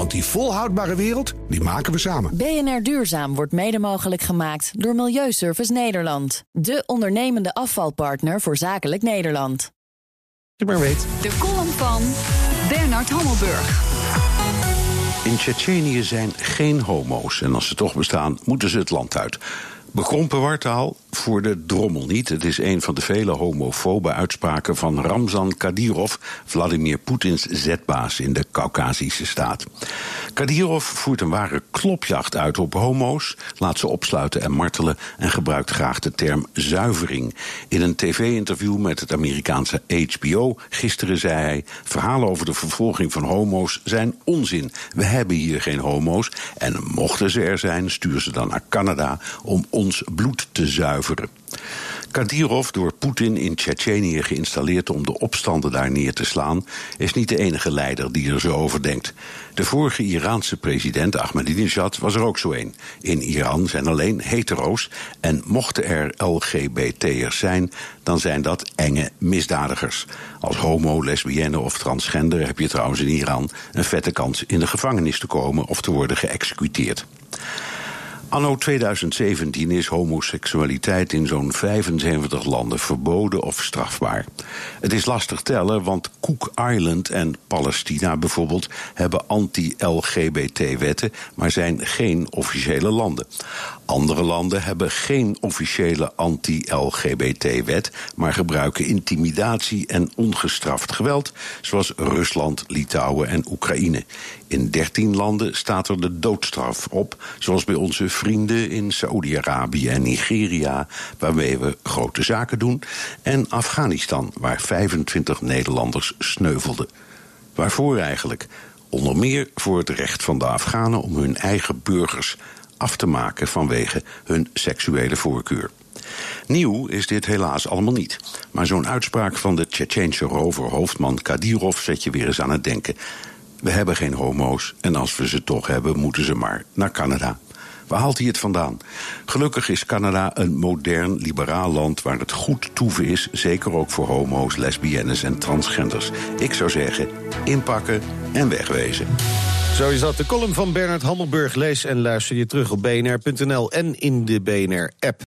Want die volhoudbare wereld, die maken we samen. BNR Duurzaam wordt mede mogelijk gemaakt door Milieuservice Nederland. De ondernemende afvalpartner voor zakelijk Nederland. Ik maar weet. De column van Bernard Hammelburg. In Tsjetsjenië zijn geen homo's. En als ze toch bestaan, moeten ze het land uit. Bekrompen wartaal voor de drommel niet. Het is een van de vele homofobe uitspraken van Ramzan Kadyrov, Vladimir Poetins zetbaas in de Caucasische staat. Kadyrov voert een ware klopjacht uit op homo's, laat ze opsluiten en martelen en gebruikt graag de term zuivering. In een tv-interview met het Amerikaanse HBO gisteren zei hij: verhalen over de vervolging van homo's zijn onzin. We hebben hier geen homo's en mochten ze er zijn, stuur ze dan naar Canada om ons bloed te zuiveren. Kadyrov, door Poetin in Tsjetsjenië geïnstalleerd om de opstanden daar neer te slaan, is niet de enige leider die er zo over denkt. De vorige Iraanse president Ahmadinejad was er ook zo een. In Iran zijn alleen hetero's en mochten er LGBT'ers zijn, dan zijn dat enge misdadigers. Als homo, lesbienne of transgender heb je trouwens in Iran een vette kans in de gevangenis te komen of te worden geëxecuteerd. Anno 2017 is homoseksualiteit in zo'n 75 landen verboden of strafbaar. Het is lastig tellen, want Cook Island en Palestina bijvoorbeeld hebben anti-LGBT-wetten, maar zijn geen officiële landen. Andere landen hebben geen officiële anti-LGBT-wet, maar gebruiken intimidatie en ongestraft geweld, zoals Rusland, Litouwen en Oekraïne. In 13 landen staat er de doodstraf op, zoals bij onze vrienden in Saoedi-Arabië en Nigeria, waarmee we grote zaken doen, en Afghanistan, waar 25 Nederlanders sneuvelden. Waarvoor eigenlijk? Onder meer voor het recht van de Afghanen om hun eigen burgers af te maken vanwege hun seksuele voorkeur. Nieuw is dit helaas allemaal niet. Maar zo'n uitspraak van de Tsjetsjeense rover-hoofdman Kadyrov zet je weer eens aan het denken. We hebben geen homo's en als we ze toch hebben, moeten ze maar naar Canada. Waar haalt hij het vandaan? Gelukkig is Canada een modern, liberaal land waar het goed toeven is, zeker ook voor homo's, lesbiennes en transgenders. Ik zou zeggen, inpakken en wegwezen. Zo is dat de column van Bernard Hammelburg. Lees en luister je terug op bnr.nl en in de BNR-app.